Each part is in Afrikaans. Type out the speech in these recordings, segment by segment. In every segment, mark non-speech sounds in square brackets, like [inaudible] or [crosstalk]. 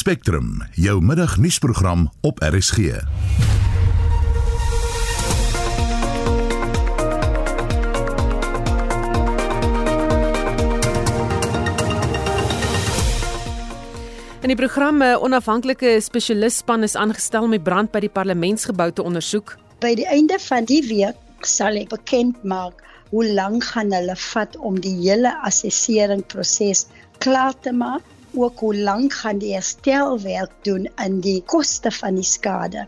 Spectrum, jou middagnuusprogram op RSG. In die program 'n onafhanklike spesialisspan is aangestel om die brand by die parlementsgebou te ondersoek. By die einde van die week sal ek bekend maak hoe lank gaan hulle vat om die hele assesseringsproses klaar te maak ook hoe lank gaan die herstelwerk doen in die koste van die skade.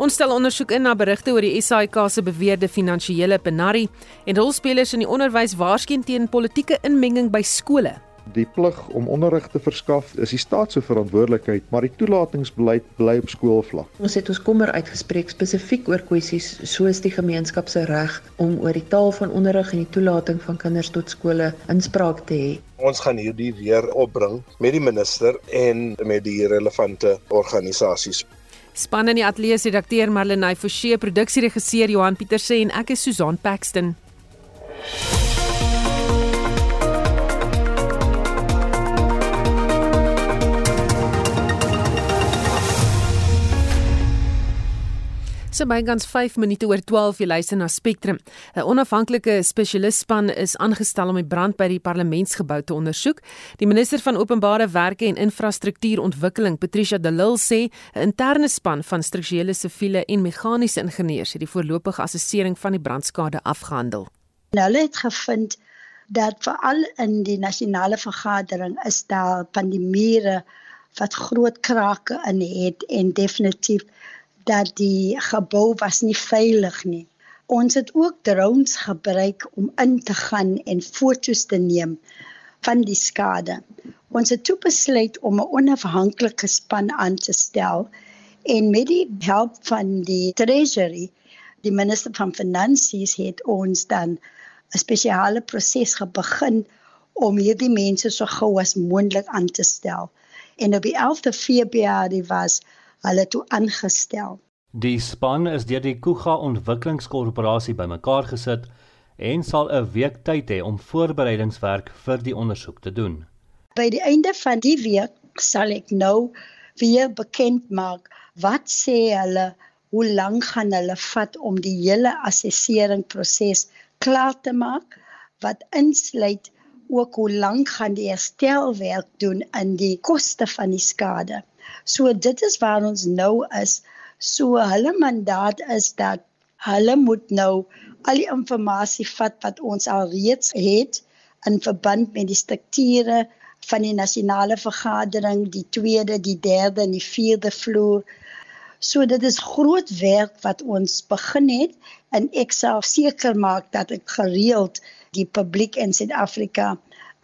Ons stel ondersoek in na berigte oor die SAIK se beweerde finansiële penarie en rolspelers in die onderwys waarskyn teen politieke inmenging by skole. Die plig om onderrig te verskaf is die staat se verantwoordelikheid, maar die toelatingsbeleid bly op skoolvlak. Ons het ons kommer uitgespreek spesifiek oor kwessies soos die gemeenskap se reg om oor die taal van onderrig en die toelating van kinders tot skole inspraak te hê. Ons gaan hierdie weer opbring met die minister en met die relevante organisasies. Span in die ateljee se redakteur Marlenae Forsie, produksieregisseur Johan Pieterse en ek is Susan Paxton. So bykans 5 minute oor 12 jy luister na Spectrum. 'n Onafhanklike spesialisspan is aangestel om die brand by die parlementsgebou te ondersoek. Die minister van Openbare Werke en Infrastruktuurontwikkeling, Patricia de Lille sê 'n interne span van strukturele siviele en meganiese ingenieurs het die voorlopige assessering van die brandskade afgehandel. Hulle het gevind dat veral in die nasionale vergadering is daar pandemiere wat groot krake in het en definitief dat die gebou was nie veilig nie. Ons het ook drones gebruik om in te gaan en foto's te neem van die skade. Ons het toe besluit om 'n onafhanklike span aan te stel en met die hulp van die treasury, die minister van finansies het ons dan 'n spesiale proses begin om hierdie mense so gou as moontlik aan te stel. En op die 11de Februarie was hulle toe aangestel. Die span is deur die Kuga Ontwikkelingskorporasie bymekaar gesit en sal 'n week tyd hê om voorbereidingswerk vir die ondersoek te doen. By die einde van die week sal ek nou weer bekend maak wat sê hulle hoe lank gaan hulle vat om die hele assesseringsproses klaar te maak wat insluit ook hoe lank gaan die herstelwerk doen in die koste van die skade. So dit is waar ons nou is. So hulle mandaat is dat hulle moet nou al die inligting vat wat ons al reeds het in verband met die strukture van die nasionale vergadering, die tweede, die derde en die vierde vloer. So dit is groot werk wat ons begin het en ek sal seker maak dat ek gereeld die publiek in Suid-Afrika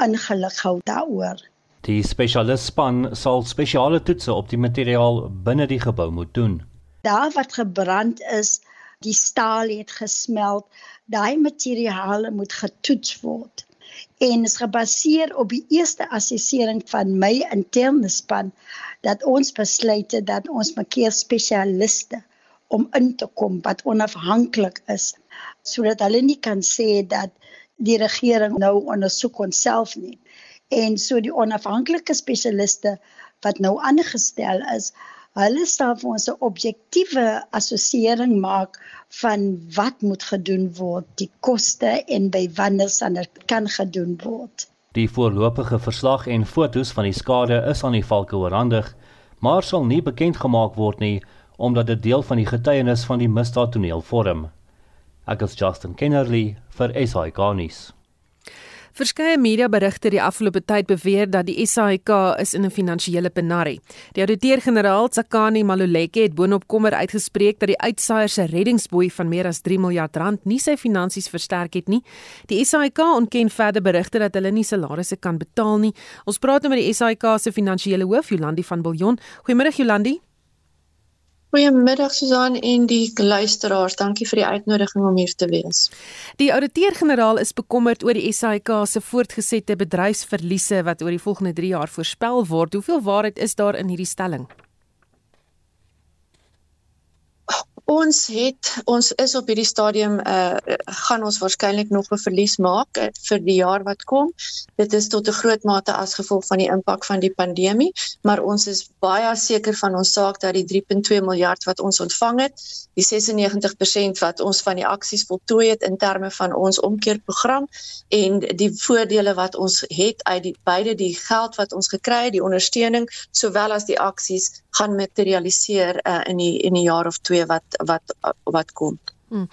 ingelig hou daaroor. Die spesialistspan sal spesiale toetse op die materiaal binne die gebou moet doen. Daar wat gebrand is, die staal het gesmelt, daai materiale moet getoets word. En is gebaseer op die eerste assessering van my interne span dat ons besluit het dat ons maak spesialiste om in te kom wat onafhanklik is sodat hulle nie kan sê dat die regering nou ondersoek onsself nie en so die onafhanklike spesialiste wat nou aangestel is hulle sal vir ons 'n objektiewe assessering maak van wat moet gedoen word die koste en by wanneer sonder kan gedoen word. Die voorlopige verslag en fotos van die skade is aan die valke oorhandig maar sal nie bekend gemaak word nie omdat dit deel van die getuienis van die misdaadtoneel vorm. Ek is Justin Kennerly vir SI Garnis Verskeie mediaberigte die afgelope tyd beweer dat die SAIK is in 'n finansiële penarie. Die ouditeur-generaal Tsakani Maluleke het boonop kommer uitgespreek dat die uitsaaier se reddingsboei van meer as 3 miljard rand nie sy finansies versterk het nie. Die SAIK ontken verder berigte dat hulle nie salarisse kan betaal nie. Ons praat nou met die SAIK se finansiële hoof, Jolandi van Biljon. Goeiemôre Jolandi. Goeiemiddag Susan en die luisteraars. Dankie vir die uitnodiging om hier te wees. Die ouditeur-generaal is bekommerd oor die SAIK se voortgesette bedryfsverliese wat oor die volgende 3 jaar voorspel word. Hoeveel waarheid is daar in hierdie stelling? Ons het ons is op hierdie stadium uh gaan ons waarskynlik nog 'n verlies maak uh, vir die jaar wat kom. Dit is tot 'n groot mate as gevolg van die impak van die pandemie, maar ons is baie seker van ons saak dat die 3.2 miljard wat ons ontvang het, die 96% wat ons van die aksies voltooi het in terme van ons omkeerprogram en die voordele wat ons het uit die beide die geld wat ons gekry het, die ondersteuning sowel as die aksies gaan materialiseer uh, in die in die jaar of 2 wat wat wat kom. Hmm.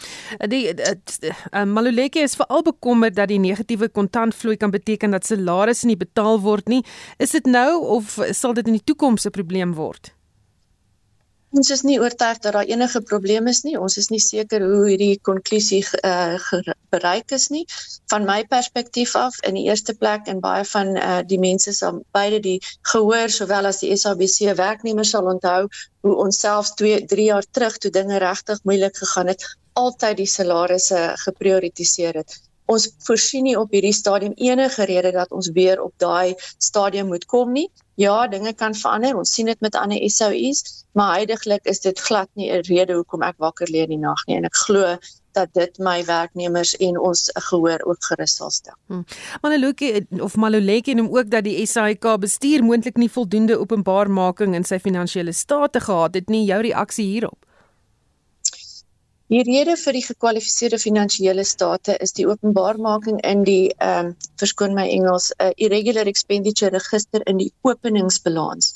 Die uh, Maluleke is veral bekommerd dat die negatiewe kontantvloei kan beteken dat salarisse nie betaal word nie. Is dit nou of sal dit in die toekoms 'n probleem word? Ons is nie oortuig dat daar enige probleem is nie. Ons is nie seker hoe hierdie konklusie uh, bereik is nie. Van my perspektief af, in die eerste plek en baie van uh, die mense sal beide die gehoor sowel as die SABC werknemers sal onthou hoe ons selfs 2 3 jaar terug toe dinge regtig moeilik gegaan het, altyd die salarisse geprioritiseer het. Ons voorsien nie op hierdie stadium enige rede dat ons weer op daai stadium moet kom nie. Ja, dinge kan verander. Ons sien dit met ander SOUs, maar heidaglik is dit glad nie 'n rede hoekom ek wakker lê in die nag nie en ek glo dat dit my werknemers en ons gehoor ook gerus sal stel. Hmm. Maloloke of Maloleke noem ook dat die SAIK bestuur moontlik nie voldoende openbaarmaking in sy finansiële state gehad het nie. Jou reaksie hierop? Die rede vir die gekwalifiseerde finansiële state is die openbaarmaking in die ehm um, verskoon my Engels 'n uh, irregular expenditure register in die openingsbalans.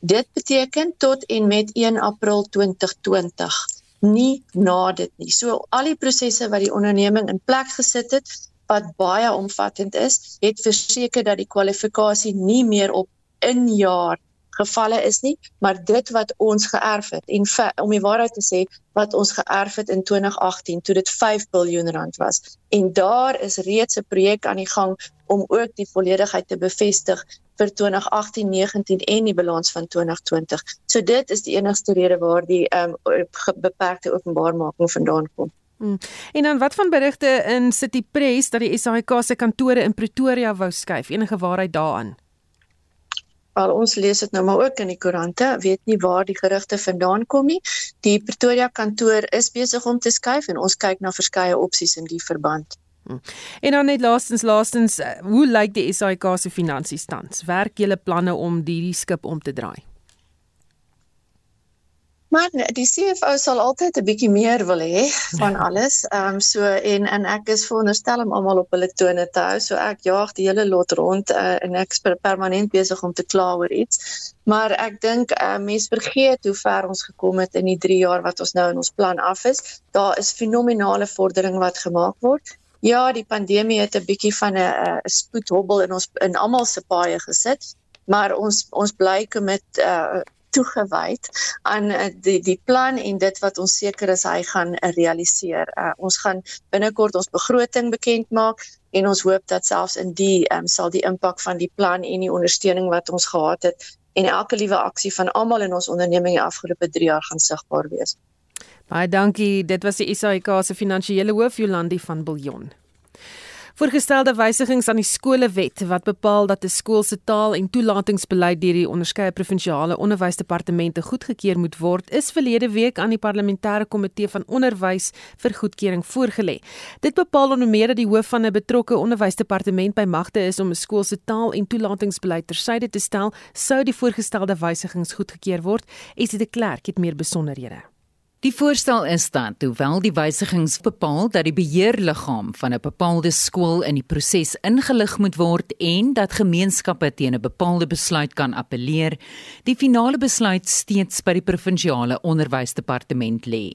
Dit beteken tot en met 1 April 2020, nie na dit nie. So al die prosesse wat die onderneming in plek gesit het wat baie omvattend is, het verseker dat die kwalifikasie nie meer op in jaar gevalle is nie, maar dit wat ons geërf het en om die waarheid te sê, wat ons geërf het in 2018 toe dit 5 miljard rand was. En daar is reeds 'n projek aan die gang om ook die volledigheid te bevestig vir 2018, 19 en die balans van 2020. So dit is die enigste rede waar die ehm um, beperkte openbaarmaking vandaan kom. Hmm. En dan wat van berigte in City Press dat die SAIK se kantore in Pretoria wou skuif? Enige waarheid daaraan? Al ons lees dit nou maar ook in die koerante, weet nie waar die gerugte vandaan kom nie. Die Pretoria kantoor is besig om te skuif en ons kyk na verskeie opsies in die verband. Hm. En dan net laastens laastens, eh, hoe lyk die SAIK se finansies tans? Werk julle planne om hierdie skip om te draai? Maar die CFO sal altyd 'n bietjie meer wil hê van alles. Ehm um, so en en ek is veronderstel om almal op hulle tone te hou. So ek jaag die hele lot rond uh, en ek is permanent besig om te kla oor iets. Maar ek dink uh, mense vergeet hoe ver ons gekom het in die 3 jaar wat ons nou in ons plan af is. Daar is fenominale vordering wat gemaak word. Ja, die pandemie het 'n bietjie van 'n spoedhobbel in ons in almal se paaie gesit, maar ons ons bly met uh, toegewyd aan uh, die die plan en dit wat ons seker is hy gaan uh, realiseer. Uh, ons gaan binnekort ons begroting bekend maak en ons hoop dat selfs in die um, sal die impak van die plan en die ondersteuning wat ons gehad het en elke liewe aksie van almal in ons onderneming die afgelope 3 jaar gaan sigbaar wees. Baie dankie. Dit was die SAIK se finansiële hoof Jolandi van Biljon. Voorgestelde wysigings aan die skolewet wat bepaal dat 'n skool se taal- en toelatingsbeleid deur die onderskeie provinsiale onderwysdepartemente goedgekeur moet word, is verlede week aan die parlementêre komitee van onderwys vir goedkeuring voorgelê. Dit bepaal onder meer dat die hoof van 'n betrokke onderwysdepartement by magte is om 'n skool se taal- en toelatingsbeleid tersyde te stel sou die voorgestelde wysigings goedgekeur word. Esie de Klerk het meer besonderhede. Die voorstel is dat hoewel die wysigings bepaal dat die beheerliggaam van 'n bepaalde skool in die proses ingelig moet word en dat gemeenskappe teen 'n bepaalde besluit kan appeleer, die finale besluit steeds by die provinsiale onderwysdepartement lê.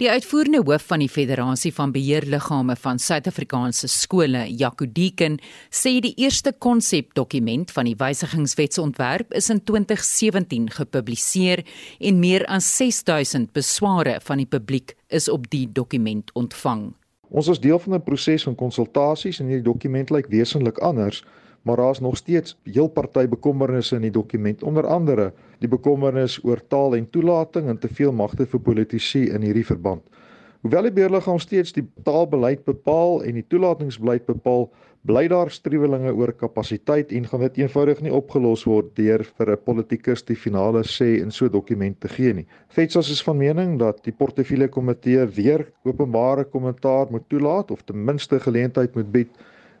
Die uitvoerende hoof van die Federasie van Beheerliggame van Suid-Afrikaanse skole, Jaco Deeken, sê die eerste konsepdokument van die wysigingswetsontwerp is in 2017 gepubliseer en meer as 6000 besware van die publiek is op die dokument ontvang. Ons is deel van 'n proses van konsultasies en hierdie dokument lyk wesentlik anders maar daar's nog steeds heel party bekommernisse in die dokument onder andere die bekommernis oor taal en toelating en te veel magte vir politici in hierdie verband. Hoewel die beheerliggaam steeds die taalbeleid bepaal en die toelatingsbeleid bepaal, bly daar struwelinge oor kapasiteit en gaan dit eenvoudig nie opgelos word deur vir 'n politikus die finale sê in so 'n dokument te gee nie. Fetsas is van mening dat die portefeulje komitee weer openbare kommentaar moet toelaat of ten minste geleentheid moet bied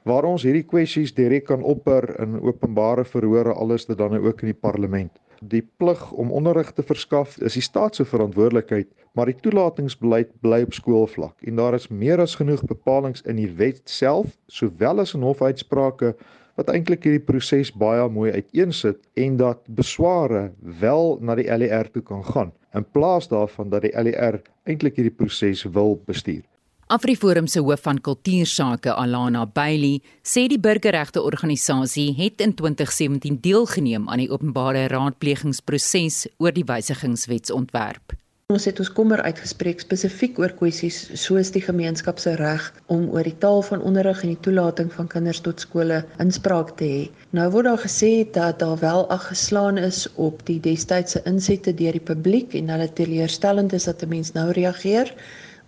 waar ons hierdie kwessies direk kan opper in openbare verhore alles dit dan ook in die parlement. Die plig om onderrig te verskaf is die staat se verantwoordelikheid, maar die toelatingsbeleid bly op skoolvlak en daar is meer as genoeg bepalinge in die wet self sowel as in hofuitsprake wat eintlik hierdie proses baie mooi uiteensit en dat besware wel na die LER toe kan gaan in plaas daarvan dat die LER eintlik hierdie proses wil bestuur. Afriforum se hoof van kultuursake Alana Bailey sê die burgerregte organisasie het in 2017 deelgeneem aan die openbare raadplegingsproses oor die wysigingswetsontwerp. Ons het ons kommer uitgespreek spesifiek oor kwessies soos die gemeenskap se reg om oor die taal van onderrig en die toelating van kinders tot skole inspraak te hê. Nou word daar gesê dat daar wel ag geslaan is op die destydse insette deur die publiek en dat dit teleurstellend is dat 'n mens nou reageer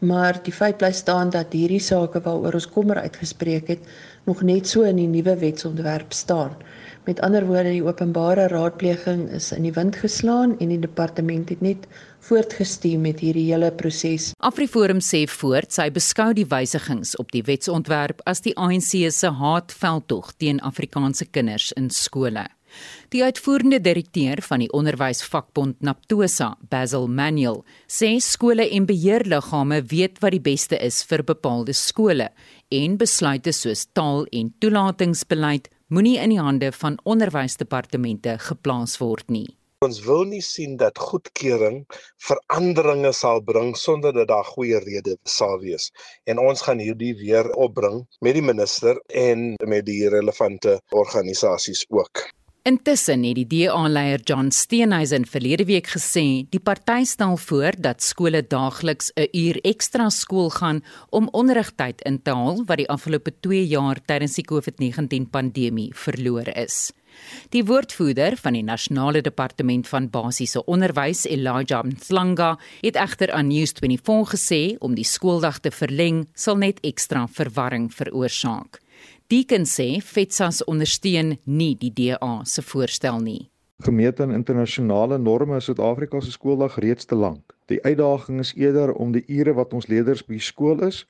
maar die feit bly staan dat hierdie sake waaroor ons kommer uitgespreek het nog net so in die nuwe wetsontwerp staan. Met ander woorde, die openbare raadpleging is in die wind geslaan en die departement het net voortgestuur met hierdie hele proses. Afriforum sê voort sy beskou die wysigings op die wetsontwerp as die ANC se haatveldtog teen Afrikaanse kinders in skole. Die uitvoerende direkteur van die onderwysvakbond Naptosa, Basil Manuel, sê skole en beheerliggame weet wat die beste is vir bepaalde skole en besluite soos taal- en toelatingsbeleid moenie in die hande van onderwysdepartemente geplaas word nie. Ons wil nie sien dat goedkeuring veranderinge sal bring sonder dat daar goeie redes sal wees. En ons gaan hierdie weer opbring met die minister en met die relevante organisasies ook. Intussen het die DA-leier John Steenhuisen verlede week gesê die party stel voor dat skole daagliks 'n uur ekstra skool gaan om onderrigtyd in te haal wat die afgelope 2 jaar tydens die COVID-19 pandemie verlore is. Die woordvoerder van die Nasionale Departement van Basiese Onderwys, Elijah Mhlanga, het egter aan News24 gesê om die skooldag te verleng sal net ekstra verwarring veroorsaak. Deacon sê FETSAS ondersteun nie die DA se voorstel nie. Gemeet aan internasionale norme is Suid-Afrika se skooldag reeds te lank. Die uitdaging is eerder om die ure wat ons leerders by skool is,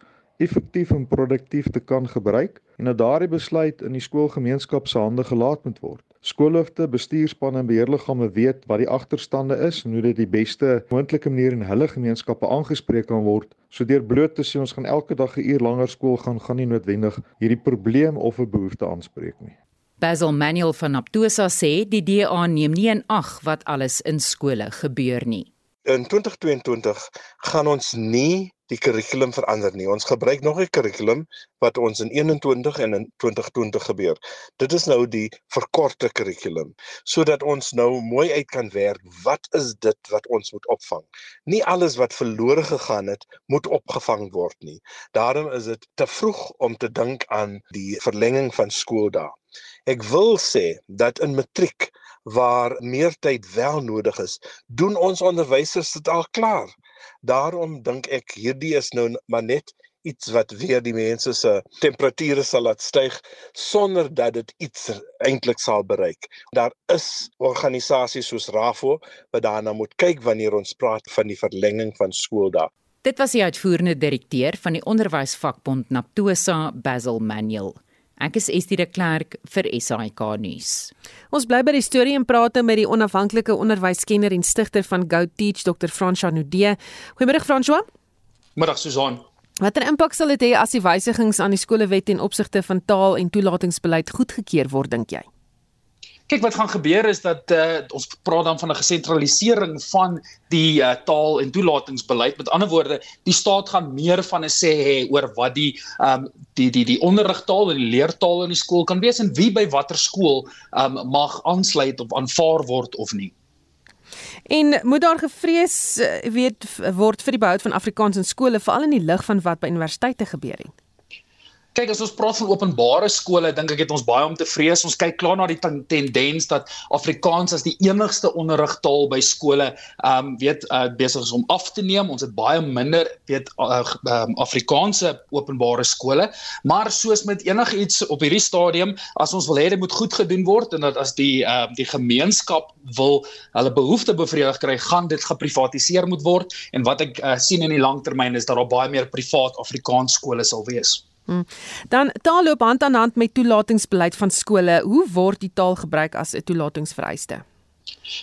effektief en produktief te kan gebruik en dat daardie besluit in die skoolgemeenskap se hande gelaat moet word. Skoolhoofde, bestuurspanne en beheerliggame weet wat die agterstande is en hoe dit die beste moontlike manier in hulle gemeenskappe aangespreek kan word. So deur bloot te sê ons gaan elke dag 'n uur langer skool gaan, gaan nie noodwendig hierdie probleem of 'n behoefte aanspreek nie. Basil Manuel van Aptosa sê die DA neem nie in ag wat alles in skole gebeur nie. In 2022 gaan ons nie die kurrikulum verander nie. Ons gebruik nog 'n kurrikulum wat ons in 21 en in 2020 gebeur. Dit is nou die verkorte kurrikulum sodat ons nou mooi uit kan werk wat is dit wat ons moet opvang. Nie alles wat verlore gegaan het moet opgevang word nie. Daarom is dit te vroeg om te dink aan die verlenging van skooldae. Ek wil sê dat in matriek waar meer tyd wel nodig is, doen ons onderwysers dit al klaar. Daarom dink ek hierdie is nou maar net iets wat weer die mense se temperature sal laat styg sonder dat dit iets eintlik sal bereik. Daar is organisasies soos RAFO wat daarna moet kyk wanneer ons praat van die verlenging van skooldae. Dit was die uitvoerende direkteur van die onderwysvakbond Naptosa, Basil Manuel. Ek is Estie de Klerk vir SAK nuus. Ons bly by die storie en praat met die onafhanklike onderwyskenner en stigter van Go Teach Dr. François Nudee. Goeiemôre François. Middag Susan. Watter impak sal dit hê as die wysigings aan die skolewet en opsigte van taal en toelatingsbeleid goedgekeur word dink jy? Kyk wat gaan gebeur is dat uh, ons praat dan van 'n gesentralisering van die uh, taal en toelatingsbeleid. Met ander woorde, die staat gaan meer van 'n sê hê oor wat die um die die die onderrigtaal en die leertaal in die skool kan wees en wie by watter skool um mag aansluit of aanvaar word of nie. En moet daar gevrees eh, weet word vir die behoud van Afrikaans in skole veral in die lig van wat by universiteite gebeur het? Kyk as ons praat van openbare skole, dink ek het ons baie om te vrees. Ons kyk klaar na die tendens dat Afrikaans as die enigste onderrigtaal by skole ehm um, weet uh, besig is om af te neem. Ons het baie minder weet uh, um, Afrikaanse openbare skole, maar soos met enigiets op hierdie stadium, as ons wil hê dit moet goed gedoen word en dat as die ehm uh, die gemeenskap wil hulle behoeftes bevredig kry, gaan dit geprivatiseer moet word en wat ek uh, sien in die langtermyn is dat daar baie meer privaat Afrikaans skole sal wees. Hmm. Dan taal loop hand aan hand met toelatingsbeleid van skole. Hoe word die taal gebruik as 'n toelatingsvereiste?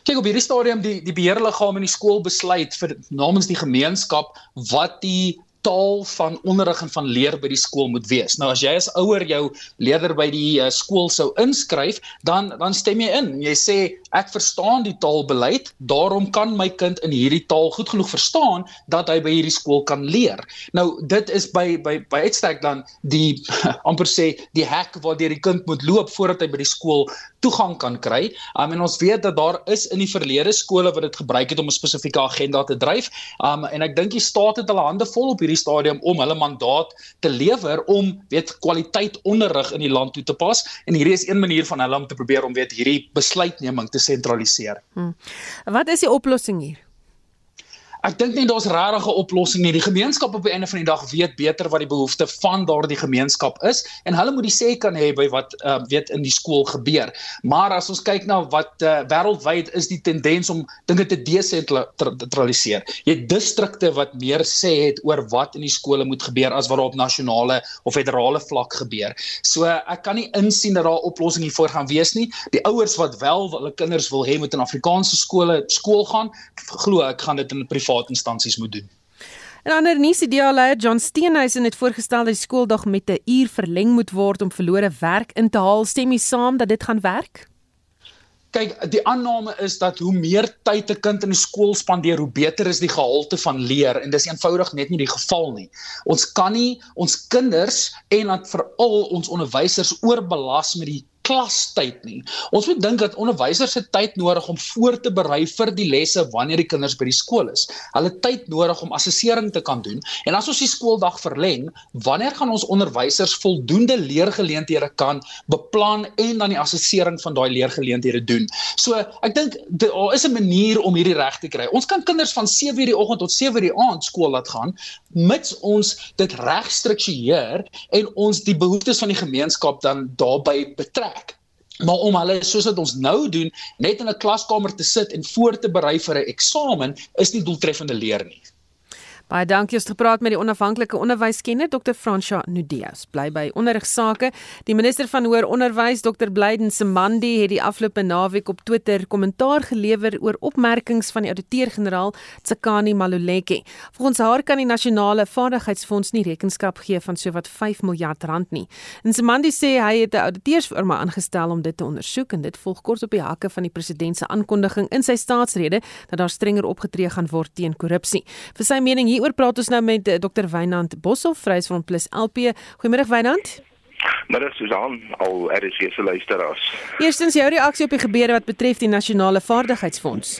Kyk op hierdie stadium die die beheerliggaam in die skool besluit vir namens die gemeenskap wat die taal van onderrig en van leer by die skool moet wees. Nou as jy as ouer jou leerder by die uh, skool sou inskryf, dan dan stem jy in. Jy sê ek verstaan die taalbeleid, daarom kan my kind in hierdie taal goed genoeg verstaan dat hy by hierdie skool kan leer. Nou dit is by by by uitstek dan die [laughs] amper sê die hek waar die kind moet loop voordat hy by die skool toegang kan kry. Um, en ons weet dat daar is in die verlede skole wat dit gebruik het om 'n spesifieke agenda te dryf. Um, en ek dink die staat het hulle hande vol op hierdie stadium om hulle mandaat te lewer om weet kwaliteit onderrig in die land toe te pas. En hierdie is een manier van hulle om te probeer om weet hierdie besluitneming te sentraliseer. Hmm. Wat is die oplossing hier? Ek dink nie daar's regtig 'n oplossing nie. Die gemeenskap op die einde van die dag weet beter wat die behoefte van daardie gemeenskap is en hulle moet die sê kan hê by wat uh, weet in die skool gebeur. Maar as ons kyk na wat uh, wêreldwyd is die tendens om dinge te desentraliseer. Jy het distrikte wat meer sê het oor wat in die skole moet gebeur as wat op nasionale of federale vlak gebeur. So ek kan nie insien dat daar 'n oplossing hiervoor gaan wees nie. Die ouers wat wel hulle kinders wil hê moet in Afrikaanse skole skool gaan, glo ek gaan dit in 'n private instansies moet doen. En ander nuus, die DA-leier John Steenhuisen het voorgestel dat die skooldag met 'n uur verleng moet word om verlore werk in te haal. Stem jy saam dat dit gaan werk? Kyk, die aanname is dat hoe meer tyd 'n kind in die skool spandeer, hoe beter is die gehalte van leer en dis eenvoudig net nie die geval nie. Ons kan nie ons kinders en dan veral ons onderwysers oorbelas met die klastyd nie. Ons moet dink dat onderwysers se tyd nodig om voor te berei vir die lesse wanneer die kinders by die skool is. Hulle tyd nodig om assessering te kan doen. En as ons die skooldag verleng, wanneer gaan ons onderwysers voldoende leergeleenthede kan beplan en dan die assessering van daai leergeleenthede doen? So, ek dink daar is 'n manier om hierdie reg te kry. Ons kan kinders van 7:00 die oggend tot 7:00 die aand skool laat gaan mits ons dit reg struktureer en ons die behoeftes van die gemeenskap dan daarbey betrek maar om hulle soos wat ons nou doen net in 'n klaskamer te sit en voor te berei vir 'n eksamen is nie doeltreffende leer nie. Baie dankie om te praat met die onafhanklike onderwyskenner Dr. Fransha Nudias. Bly by onderrigsake. Die minister van hoër onderwys Dr. Blyden Semandi het die afgelope naweek op Twitter kommentaar gelewer oor opmerkings van die ouditeur-generaal Tsakani Maluleke. Volgens haar kan die nasionale vaardigheidsfonds nie rekenskap gee van sowat 5 miljard rand nie. En Semandi sê hy het 'n ouditeursfirma aangestel om dit te ondersoek en dit volg kort op die hakke van die president se aankondiging in sy staatsrede dat daar strenger opgetree gaan word teen korrupsie. Vir sy mening hier Hieroor praat ons nou met eh, Dr. Wynand Boshoff, van Plus LP. Goeiemôre Wynand. Middag Susan, al RC se luisteraars. Eerstens jou reaksie op die gebeure wat betref die nasionale vaardigheidsfonds.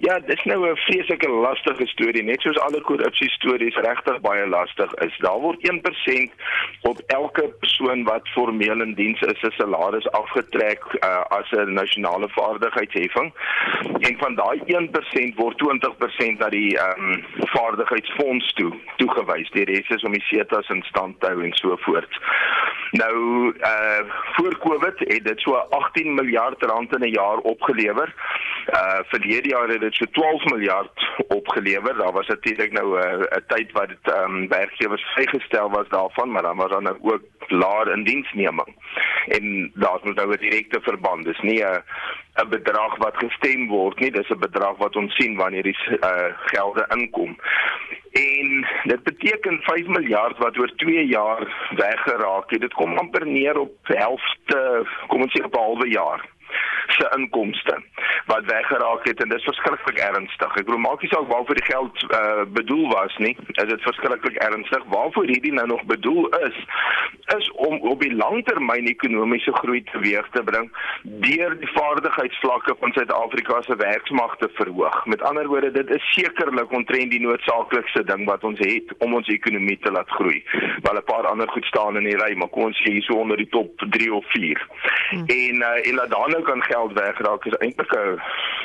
Ja, dis nou 'n vreeslike lastige storie, net soos alle korrupsie stories regtig baie lastig is. Daar word 1% op elke persoon wat formeel in diens is, se salaris afgetrek uh, as 'n nasionale vaardigheidsheffing. En van daai 1% word 20% na die ehm um, vaardigheidsfonds toe toegewys. Die res is om die setas in stand te hou en so voort. Nou uh voor Covid het dit so 18 miljard rand in 'n jaar opgelewer. Uh verlede jaar het dit so 12 miljard opgelewer. Daar was natuurlik nou 'n uh, tyd wat dit ehm um, werkgewers vrygestel was daarvan, maar dan was daar nou ook laer indiensneming. En daar's nou 'n direkte verband. Dis nie 'n 'n bedrag wat gestem word nie, dis 'n bedrag wat ons sien wanneer die uh gelde inkom. En dit beteken 5 miljard wat oor 2 jaar weggeraak het. Dit kom amper neer op helfte, kom ons sê op 'n halwe jaar se inkomste wat weggeraak het en dit is verskriklik ernstig. Ek bedoel maak nie saak waarvoor die geld uh, bedoel was nie, is dit verskriklik ernstig. Waarvoor hierdie nou nog bedoel is, is om op die langtermyn ekonomiese groei teweeg te bring deur die vaardigheidsvlakke van Suid-Afrika se werksmag te verhoog. Met ander woorde, dit is sekerlik omtrent die noodsaaklikste ding wat ons het om ons ekonomie te laat groei. Wel 'n paar ander goed staan in die ry, maar kom ons sê hier so onder die top 3 of 4. Hmm. En uh, en laat dan nou kan geld wegraak is eintlik 'n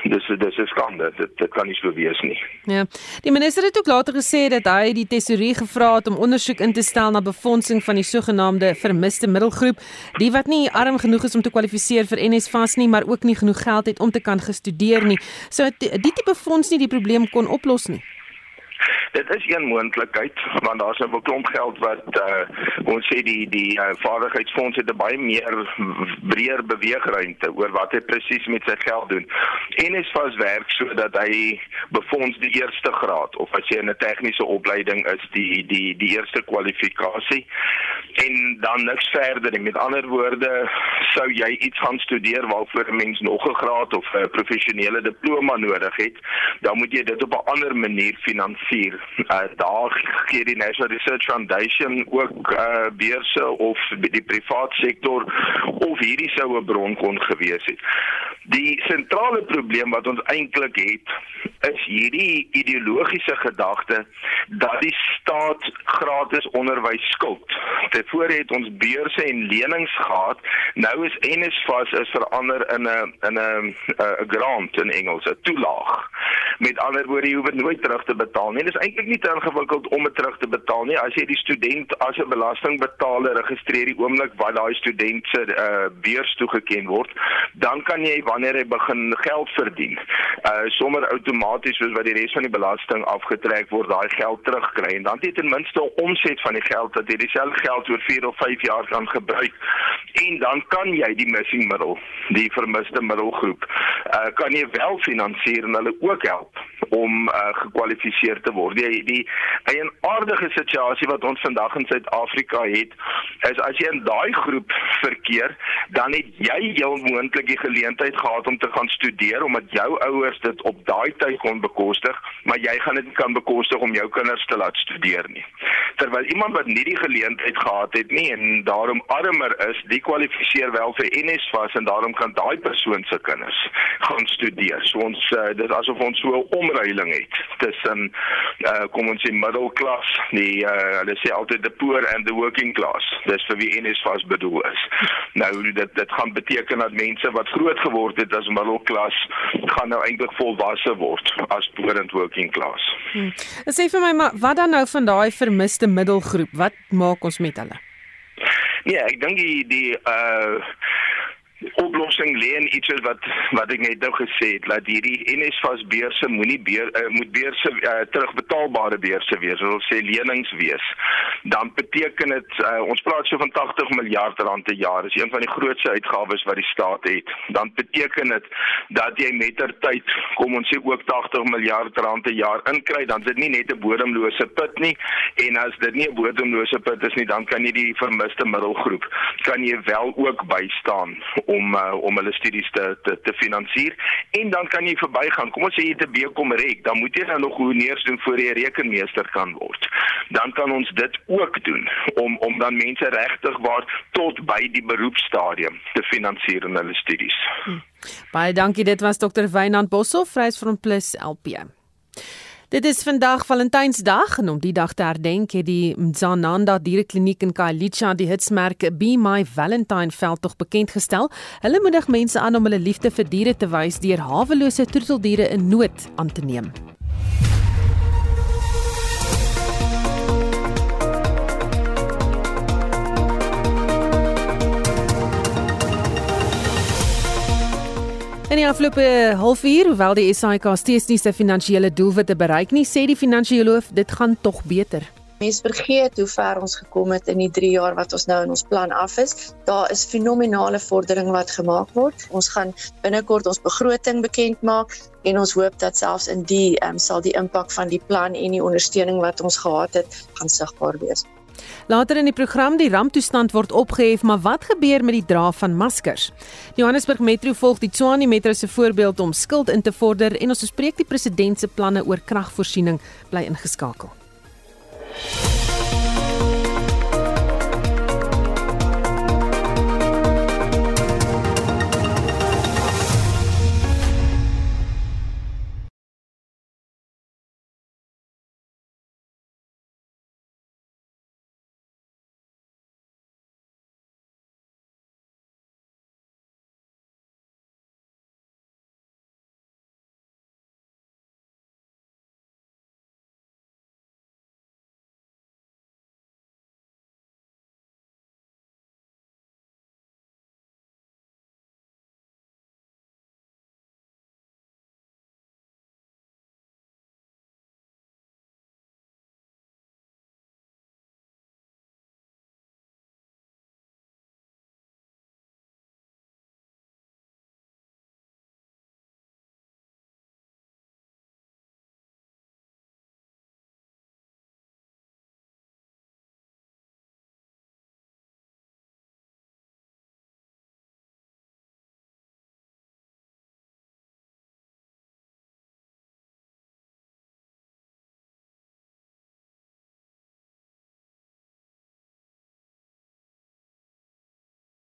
dis dis 'n skande. Dit dit kan nie so wees nie. Ja. Die minister het ook later gesê dat hy die tesourier gevra het om ondersoek in te stel na befondsing van die sogenaamde vermiste middelgroep, die wat nie arm genoeg is om te kwalifiseer vir NSFAS nie, maar ook nie genoeg geld het om te kan gestudeer nie. So die, die tipe fonds nie die probleem kon oplos nie. Dit is een moontlikheid want daar's 'n klomp geld wat uh, ons sê die die uh, vaardigheidsfonds het 'n baie meer breër beweegruimte oor wat hy presies met sy geld doen. En is vas werk sodat hy befonds die eerste graad of as jy in 'n tegniese opleiding is die die die eerste kwalifikasie en dan niks verder nie. Met ander woorde, sou jy iets gaan studeer waarvoor 'n mens nog 'n graad of 'n professionele diploma nodig het, dan moet jy dit op 'n ander manier finansier. Uh, [laughs] daar gee die National Research Foundation ook uh, beurse of die privaat sektor of hierdie sou 'n bron kon gewees het. Die sentrale probleem wat ons eintlik het, is hierdie ideologiese gedagte dat die staat gratis onderwys skuld. Tevore het ons beurse en lenings gehad. Nou is NSFAS is verander in 'n in 'n 'n grant in Engels, 'n toelaag. Met ander woorde, jy hoef dit nooit terug te betaal nie. Dit is eintlik nie te ingewikkeld om dit terug te betaal nie. As jy die student as 'n belastingbetaler registreer die oomblik wat daai student se uh, beurs toegeken word, dan kan jy wanneer hy begin geld verdien, uh sommer outomaties soos wat die res van die belasting afgetrek word, daai geld terugkry en dan het jy ten minste 'n omset van die geld dat jy dieselfde geld oor 4 of 5 jaar kan gebruik. En dan kan jy die missing middle, die vermiste middelgroep, uh kan jy wel finansier en hulle ook help om uh, gekwalifiseer te word. Die die 'n aardige situasie wat ons vandag in Suid-Afrika het, is as jy in daai groep verkeer, dan het jy heel moontlik die geleentheid gehad om te gaan studeer omdat jou ouers dit op daai tyd kon bekostig, maar jy gaan dit kan bekostig om jou kinders te laat studeer nie. Terwyl iemand wat nie die geleentheid gehad het nie en daarom armer is, die kwalifiseer wel vir NSFAS en daarom kan daai persoon se kinders gaan studeer. So ons uh, dit asof ons so 'n omruiling het tussen uh, kom ons sê middelklas, die uh, hulle sê altyd the poor and the working class. Dis vir wie NSFAS bedoel is. Nou dit dit gaan beteken dat mense wat groot geword het as middelklas gaan nou eintlik volwasse word as poor and working class. Hmm. Sê vir my maar wat dan nou van daai vermiste middelgroep? Wat maak ons met hulle? Ja, ek dink die die uh oplossing lê in iets wat wat ek net nou gesê het dat hierdie NSFAS beurse moenie beur, uh, moet beurse uh, terugbetaalbare beurse wees, wil sê lenings wees. Dan beteken dit uh, ons praat so van 80 miljard rand per jaar. Dis een van die grootste uitgawes wat die staat het. Dan beteken dit dat jy mettertyd kom ons sê ook 80 miljard rand per jaar inkry, dan is dit nie net 'n bodemlose put nie en as dit nie 'n bodemlose put is nie, dan kan jy die vermiste middelgroep kan jy wel ook bystaan om uh, om hulle studies te te te finansier en dan kan jy verbygaan. Kom ons sê jy 'n BCom rek, dan moet jy nou nog hoeneers doen voor jy rekenmeester kan word. Dan kan ons dit ook doen om om dan mense regtig waar tot by die beroepstadium te finansier in hulle studies. Hm. Baie dankie. Dit was Dr. Wynand Boshoff, Vryheidsfront Plus LP. Dit is vandag Valentynsdag en om die dag te herdenk het die Mzananda Dierekliniek in Khayelitsha die hitsmerk Be My Valentine veldtog bekend gestel. Hulle moedig mense aan om hulle liefde vir diere te wys deur hawelose troeteldiere in nood aan te neem. In die afgelope halfuur, hoewel die SAIK steeds nie sy finansiële doelwitte bereik nie, sê die finansiëloof dit gaan tog beter. Mense vergeet hoe ver ons gekom het in die 3 jaar wat ons nou in ons plan af is. Daar is fenominale vordering wat gemaak word. Ons gaan binnekort ons begroting bekend maak en ons hoop dat selfs in die um, sal die impak van die plan en die ondersteuning wat ons gehad het gaan sigbaar wees. Later in die program die ramptoestand word opgehef, maar wat gebeur met die dra van maskers? Johannesburg Metro volg die Tshwane Metro se voorbeeld om skuld in te vorder en ons bespreek die president se planne oor kragvoorsiening bly ingeskakel.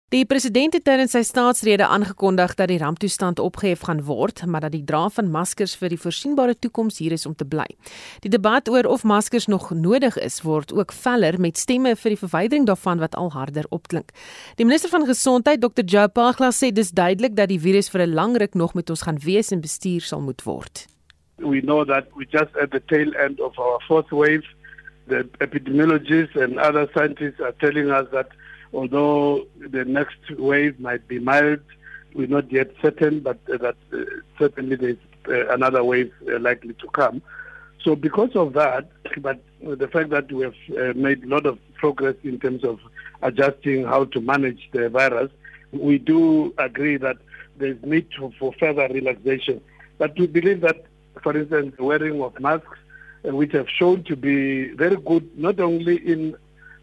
Die president het tydens sy staatsrede aangekondig dat die ramptoestand opgehef gaan word, maar dat die dra van maskers vir die voorsienbare toekoms hier is om te bly. Die debat oor of maskers nog nodig is, word ook veller met stemme vir die verwydering daarvan wat al harder opklink. Die minister van gesondheid, Dr. Joe Pagla sê dis duidelik dat die virus vir 'n lang ruk nog met ons gaan wees en bestuur sal moet word. We know that we just at the tail end of our fourth wave. The epidemiologists and other scientists are telling us that although the next wave might be mild, we're not yet certain, but uh, that uh, certainly there's uh, another wave uh, likely to come. So because of that, but the fact that we have uh, made a lot of progress in terms of adjusting how to manage the virus, we do agree that there's need to, for further relaxation. But we believe that, for instance, wearing of masks, uh, which have shown to be very good not only in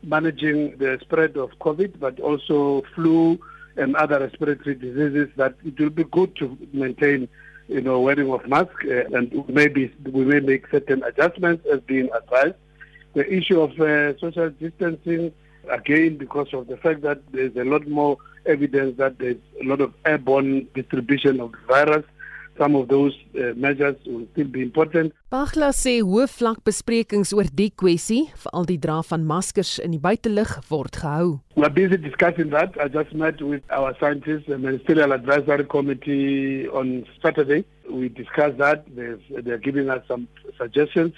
managing the spread of COVID, but also flu and other respiratory diseases, that it will be good to maintain, you know, wearing of mask, uh, and maybe we may make certain adjustments as being advised. The issue of uh, social distancing, again, because of the fact that there's a lot more evidence that there's a lot of airborne distribution of the virus, some of those uh, measures will still be important. Bagla sê hoë vlak besprekings oor die kwessie, veral die dra van maskers in die buitelug word gehou. We are busy discussing that. I just met with our scientists and ministerial advisory committee on Saturday. We discussed that. They've, they're giving us some suggestions.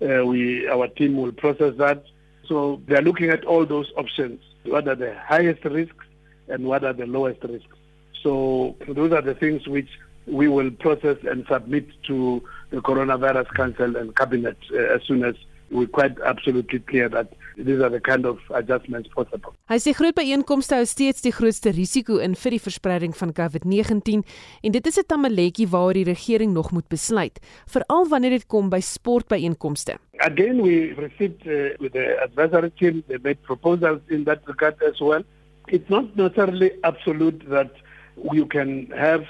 Uh, we, our team will process that. So they're looking at all those options. What are the highest risks and what are the lowest risks? So those are the things which we will process and submit to the Coronavirus Council and Cabinet uh, as soon as we're quite absolutely clear that these are the kind of adjustments possible. Hy sê groot byeenkomste hou steeds die grootste risiko in vir die verspreiding van COVID-19 en dit is 'n tamaletjie waaroor die regering nog moet besluit, veral wanneer dit kom by sportbyeenkomste. Again we received uh, with the advisory team they made proposals in that regard as well. It's not necessarily absolute that you can have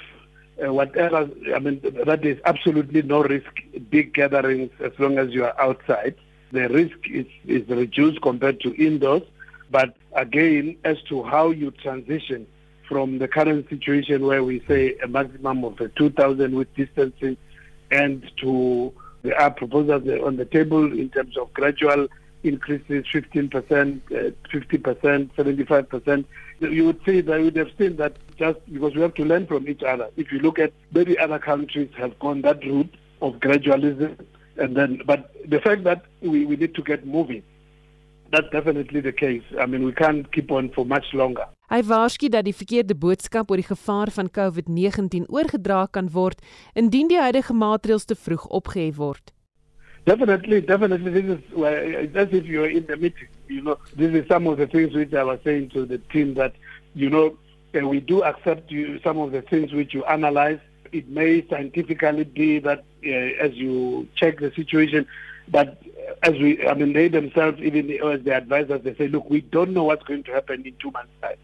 uh, whatever, I mean, that is absolutely no risk, big gatherings as long as you are outside. The risk is, is reduced compared to indoors. But again, as to how you transition from the current situation where we say a maximum of 2,000 with distancing and to are proposals on the table in terms of gradual increases 15%, uh, 50%, 75%. You would say that you would have seen that just because we have to learn from each other. If you look at many other countries have gone that route of gradualism, and then, but the fact that we, we need to get moving, that's definitely the case. I mean, we can't keep on for much longer. Hy waarsku dat die verkeerde boodskap oor die gevaar van COVID-19 oorgedra kan word indien die huidige maatreëls te vroeg opgehef word. Definitely, definitely. This is well, as if you're in the meeting. You know, this is some of the things which I was saying to the team that, you know, uh, we do accept you some of the things which you analyze. It may scientifically be that uh, as you check the situation, but as we, I mean, they themselves, even as the advisors, they say, look, we don't know what's going to happen in two months' time.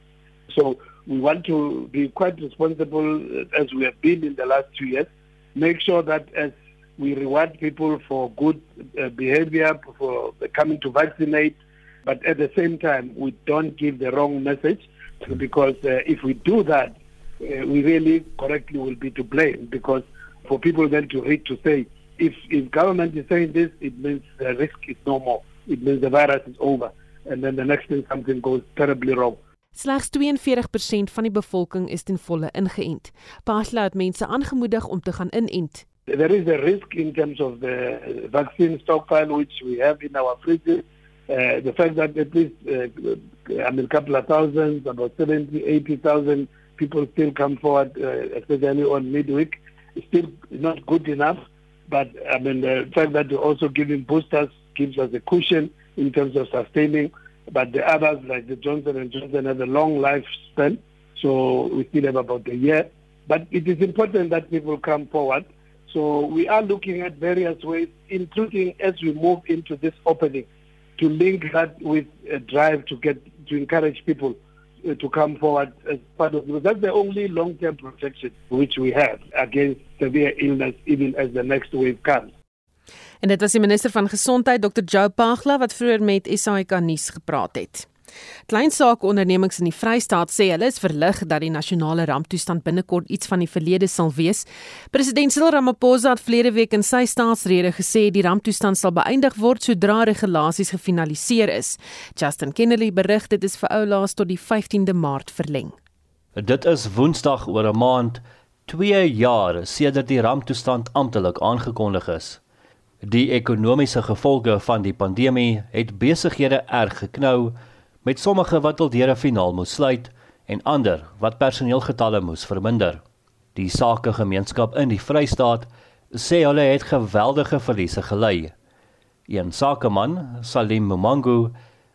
So we want to be quite responsible uh, as we have been in the last two years. Make sure that as we reward people for good uh, behavior, for coming to vaccinate, but at the same time, we don't give the wrong message because uh, if we do that, uh, we really correctly will be to blame because for people then to read to say, if, if government is saying this, it means the risk is no more. It means the virus is over. And then the next thing something goes terribly wrong. Slegs 42% van die bevolking is ten volle ingeënt. Pasla het mense aangemoedig om te gaan inent. There is a risk in terms of the vaccine stockpile which we have in our fridges. Uh, the fact that at least uh, I mean a couple of thousands, about 70, 80,000 people still come forward, uh, especially on midweek, is still not good enough. But I mean, the fact that we're also giving boosters gives us a cushion in terms of sustaining. But the others, like the Johnson and Johnson, have a long lifespan, so we still have about a year. But it is important that people come forward. So we are looking at various ways, including as we move into this opening, to link that with a drive to get to encourage people uh, to come forward as part of because that's the only long-term protection which we have against severe illness even as the next wave comes. En dit was die minister van gesondheid Dr. Joe Pagla wat vroeër met SAK nuus gepraat het. Kleinsaake-ondernemings in die Vrystaat sê hulle is verlig dat die nasionale ramptoestand binnekort iets van die verlede sal wees. President Cyril Ramaphosa het vlede week in sy staatsrede gesê die ramptoestand sal beëindig word sodra regulasies gefinaliseer is. Justin Kennedy berig dit is vir oulaas tot die 15de Maart verleng. Dit is Woensdag oor 'n maand 2 jaar sedert die ramptoestand amptelik aangekondig is. Die ekonomiese gevolge van die pandemie het besighede erg geknou met sommige wat al deur 'n finaal moes sluit en ander wat personeelgetalle moes verminder. Die sakegemeenskap in die Vrystaat sê hulle het geweldige verliese gely. Een sakeman, Salim Mumangu,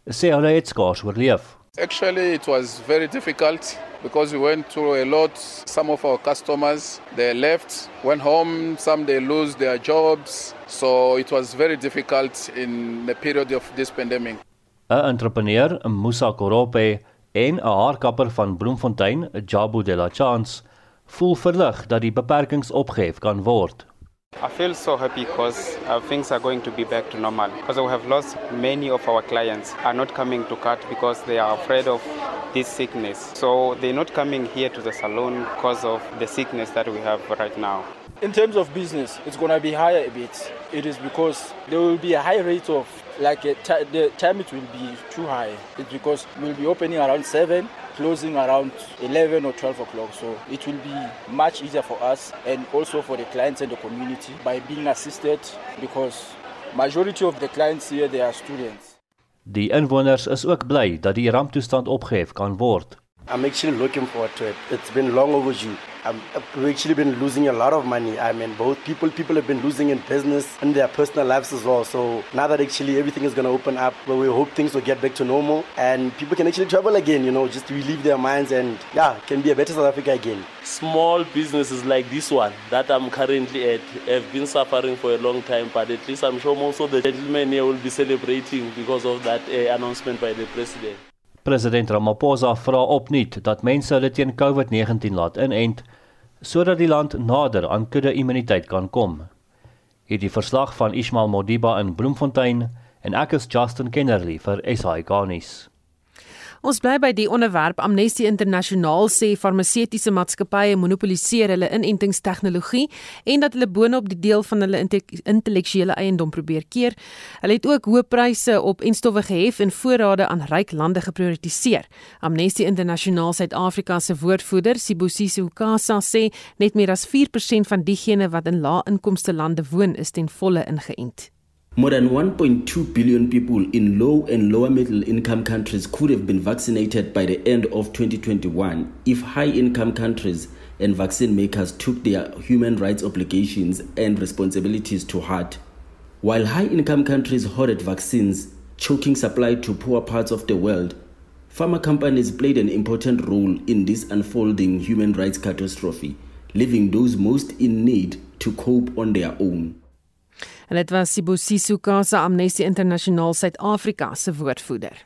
sê hulle het skaars oorleef. Actually, it was very difficult because we went through a lot. Some of our customers they left, went home. Some they lose their jobs. So it was very difficult in the period of this pandemic. 'n entrepreneur, Musa Korope en 'n haarkapper van Bloemfontein, Jabu de la Chance, voel verlig dat die beperkings opgehef kan word. I feel so happy because uh, things are going to be back to normal. Because we have lost many of our clients are not coming to cut because they are afraid of this sickness. So they're not coming here to the salon because of the sickness that we have right now. In terms of business, it's going to be higher a bit. It is because there will be a high rate of like uh, the time it will be too high. It's because we'll be opening around 7, closing around 11 or 12 o'clock. So it will be much easier for us and also for the clients and the community by being assisted because majority of the clients here they are students. Die inwoners is ook bly dat die ramptoestand opgehef kan word. I'm actually looking forward to it. It's been long overdue. Um, we've actually been losing a lot of money. I mean, both people people have been losing in business and their personal lives as well. So now that actually everything is going to open up, well, we hope things will get back to normal and people can actually travel again. You know, just relieve their minds and yeah, can be a better South Africa again. Small businesses like this one that I'm currently at have been suffering for a long time, but at least I'm sure most of the gentlemen here will be celebrating because of that uh, announcement by the president. President Ramaphosa vra opnuut dat mense hulle teen COVID-19 laat inent sodat die land nader aan kudde-immuniteit kan kom. Hierdie verslag van Ismail Modiba in Bloemfontein en ek is Justin Kennerly vir SI Garnis. Ons bly by die onderwerp Amnesty Internasionaal sê farmaseutiese maatskappye monopoliseer hulle inentingstegnologie en dat hulle boonop die deel van hulle intellektuele eiendom probeer keer. Hulle het ook hoë pryse op enstowwe gehef en voorrade aan ryk lande geprioritiseer. Amnesty Internasionaal Suid-Afrika se woordvoerder, Sibusiso Kasa sê net meer as 4% van diegene wat in lae-inkomste lande woon, is ten volle ingeënt. More than 1.2 billion people in low and lower middle income countries could have been vaccinated by the end of 2021 if high income countries and vaccine makers took their human rights obligations and responsibilities to heart. While high income countries hoarded vaccines, choking supply to poor parts of the world, pharma companies played an important role in this unfolding human rights catastrophe, leaving those most in need to cope on their own. En dit was Sibusiso Kasa Amnesty Internasionaal Suid-Afrika se woordvoerder.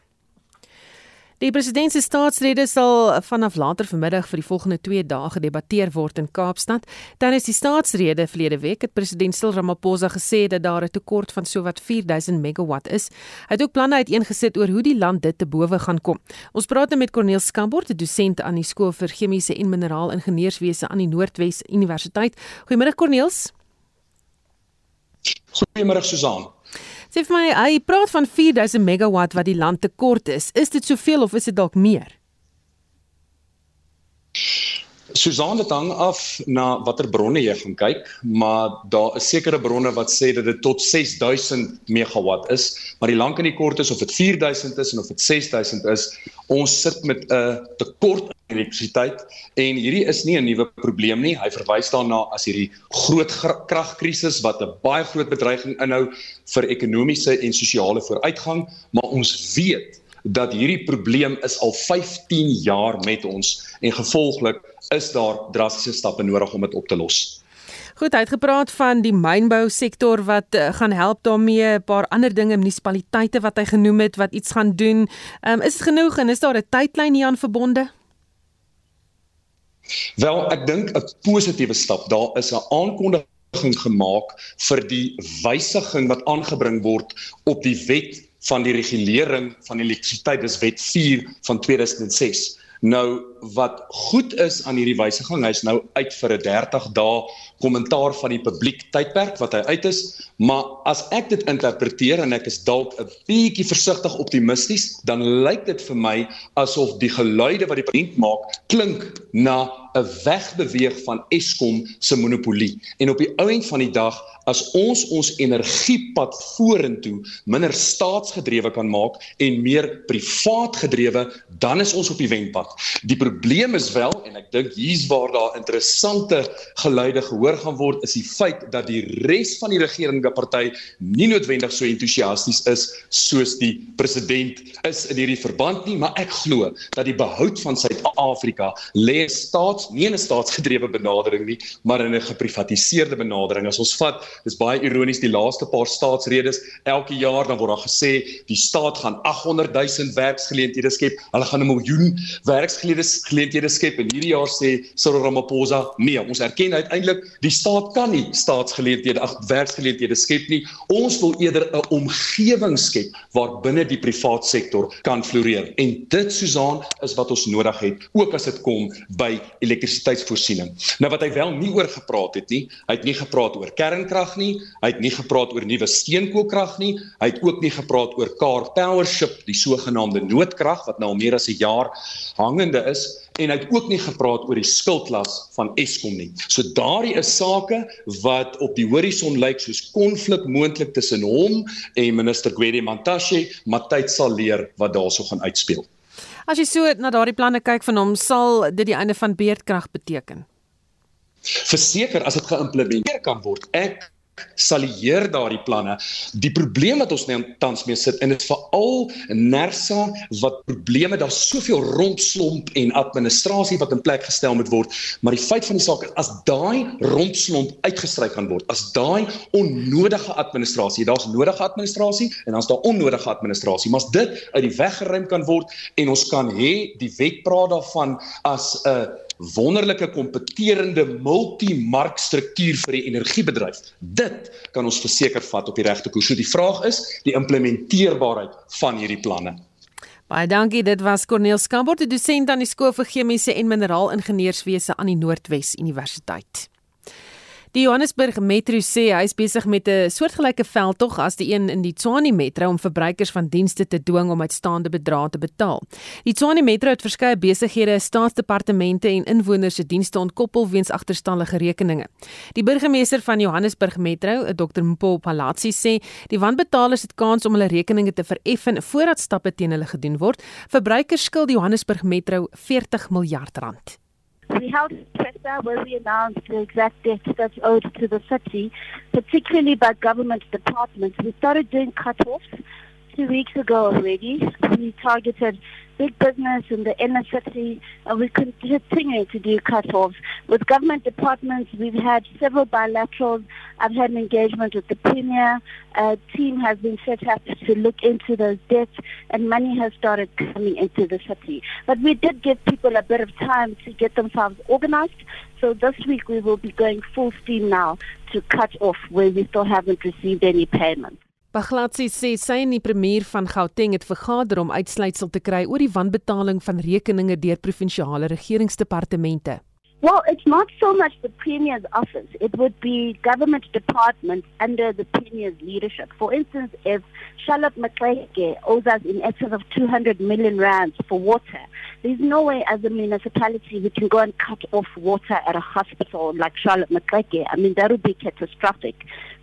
Die president se staatsrede sal vanaf later vanmiddag vir die volgende 2 dae gedebatteer word in Kaapstad. Tydens die staatsrede verlede week het president Cyril Ramaphosa gesê dat daar 'n tekort van sowat 4000 megawatt is. Hy het ook planne uiteengesit oor hoe die land dit te bowe gaan kom. Ons praat nou met Corneel Skambort, 'n dosent aan die skool vir chemiese en mineraal ingenieurswese aan die Noordwes Universiteit. Goeiemôre Corneels. Goeiemôre Susan. Sê vir my, hy praat van 4000 megawatt wat die land tekort is. Is dit soveel of is dit dalk meer? Susan dit hang af na watter bronne jy gaan kyk, maar daar is sekere bronne wat sê dat dit tot 6000 megawatt is, maar die lank en die kort is of dit 4000 is en of dit 6000 is, ons sit met 'n tekort elektrisiteit en hierdie is nie 'n nuwe probleem nie. Hy verwys daarna as hierdie groot kragkrisis wat 'n baie groot bedreiging inhou vir ekonomiese en sosiale vooruitgang, maar ons weet dat hierdie probleem is al 15 jaar met ons en gevolglik is daar drastiese stappe nodig om dit op te los. Goed, hy het gepraat van die mynbou sektor wat uh, gaan help daarmee, 'n paar ander dinge munisipaliteite wat hy genoem het wat iets gaan doen. Ehm um, is genoeg en is daar 'n tydlyn hieraan verbonde? Wel, ek dink 'n positiewe stap, daar is 'n aankondiging gemaak vir die wysiging wat aangebring word op die wet van die regulering van elektrisiteit. Dis wet 4 van 2006 nou wat goed is aan hierdie wysiging hy's nou uit vir 'n 30 dae kommentaar van die publiek tydperk wat hy uit is maar as ek dit interpreteer en ek is dalk 'n bietjie versigtig optimisties dan lyk dit vir my asof die geluide wat die president maak klink na 'n wegbeweeg van Eskom se monopolie en op die ou end van die dag as ons ons energiepad vorentoe minder staatsgedrewe kan maak en meer privaat gedrewe, dan is ons op die wenpad. Die probleem is wel en ek dink hier's waar daar interessante geluide gehoor gaan word is die feit dat die res van die regerende party nie noodwendig so entoesiasties is soos die president is in hierdie verband nie, maar ek glo dat die behoud van Suid-Afrika lê staats nie in 'n staatsgedrewe benadering nie, maar in 'n geprivatiseerde benadering. As ons vat Dis baie ironies die laaste paar staatsredes elke jaar dan word daar gesê die staat gaan 800 000 werksgeleenthede skep. Hulle gaan 'n miljoen werksgeleenthede skep en hierdie jaar sê Cyril Ramaphosa nee, ons erken uiteindelik die staat kan nie staatsgeleenthede ag werksgeleenthede skep nie. Ons wil eerder 'n omgewing skep waar binne die privaat sektor kan floreer. En dit Susan is wat ons nodig het ook as dit kom by elektrisiteitsvoorsiening. Nou wat hy wel nie oor gepraat het nie, hy het nie gepraat oor kernkrag krag nie. Hy het nie gepraat oor nuwe steenkoolkrag nie. Hy het ook nie gepraat oor car powership, die sogenaamde noodkrag wat nou al meer as 'n jaar hangende is en hy het ook nie gepraat oor die skuldlas van Eskom nie. So daardie is sake wat op die horison lyk soos konflik moontlik tussen hom en minister Gwede Mantashe, maar tyd sal leer wat daarso gaan uitspeel. As jy so na daardie planne kyk van hom, sal dit die einde van beerdkrag beteken? Verseker as dit geïmplementeer kan word. Ek salieer daardie planne. Die probleem wat ons nou tans mee sit en dit veral Nersa wat probleme daar soveel rompslomp en administrasie wat in plek gestel moet word, maar die feit van die saak is as daai rompslomp uitgestryk kan word, as daai onnodige administrasie, daar's nodige administrasie en dan's daar onnodige administrasie, maar as dit uit die weg geruim kan word en ons kan hê die wet praat daarvan as 'n uh, wonderlike kompeterende multimarkstruktuur vir die energiebedryf. Dit kan ons verseker vat op die regte koers. So die vraag is die implementeerbaarheid van hierdie planne. Baie dankie. Dit was Corneel Skambort, die dosent aan die skool vir chemiese en mineraalingenieurswese aan die Noordwes Universiteit. Die Johannesburg Metro sê hy is besig met 'n soortgelyke veldtog as die een in die Tshwane Metro om verbruikers van dienste te dwing om uitstaande bedrae te betaal. Die Tshwane Metro het verskeie besighede, staatsdepartemente en inwoners se dienste ontkoppel weens agterstallige rekeninge. Die burgemeester van Johannesburg Metro, Dr Mpo Palatsi sê, die wanbetalers het kans om hulle rekeninge te vereffen voordat stappe teen hulle gedoen word. Verbruikers skuld die Johannesburg Metro 40 miljard rand. We held presser where we announced the exact debt that's owed to the city, particularly by government departments. We started doing cut-offs two weeks ago already. We targeted big business in the inner city, and we continue to do cut-offs. With government departments, we've had several bilaterals. I've had an engagement with the Premier. A team has been set up to look into those debts, and money has started coming into the city. But we did give people a bit of time to get themselves organized. So this week we will be going full steam now to cut off where we still haven't received any payments. Baglatsi sê sy en die premier van Gauteng het vergader om uitsluitsel te kry oor die wanbetaling van rekeninge deur provinsiale regeringsdepartemente. Well, it's not so much the Premier's office. It would be government departments under the Premier's leadership. For instance, if Charlotte McClake owes us in excess of 200 million rands for water, there's no way as a municipality we can go and cut off water at a hospital like Charlotte McClake. I mean, that would be catastrophic.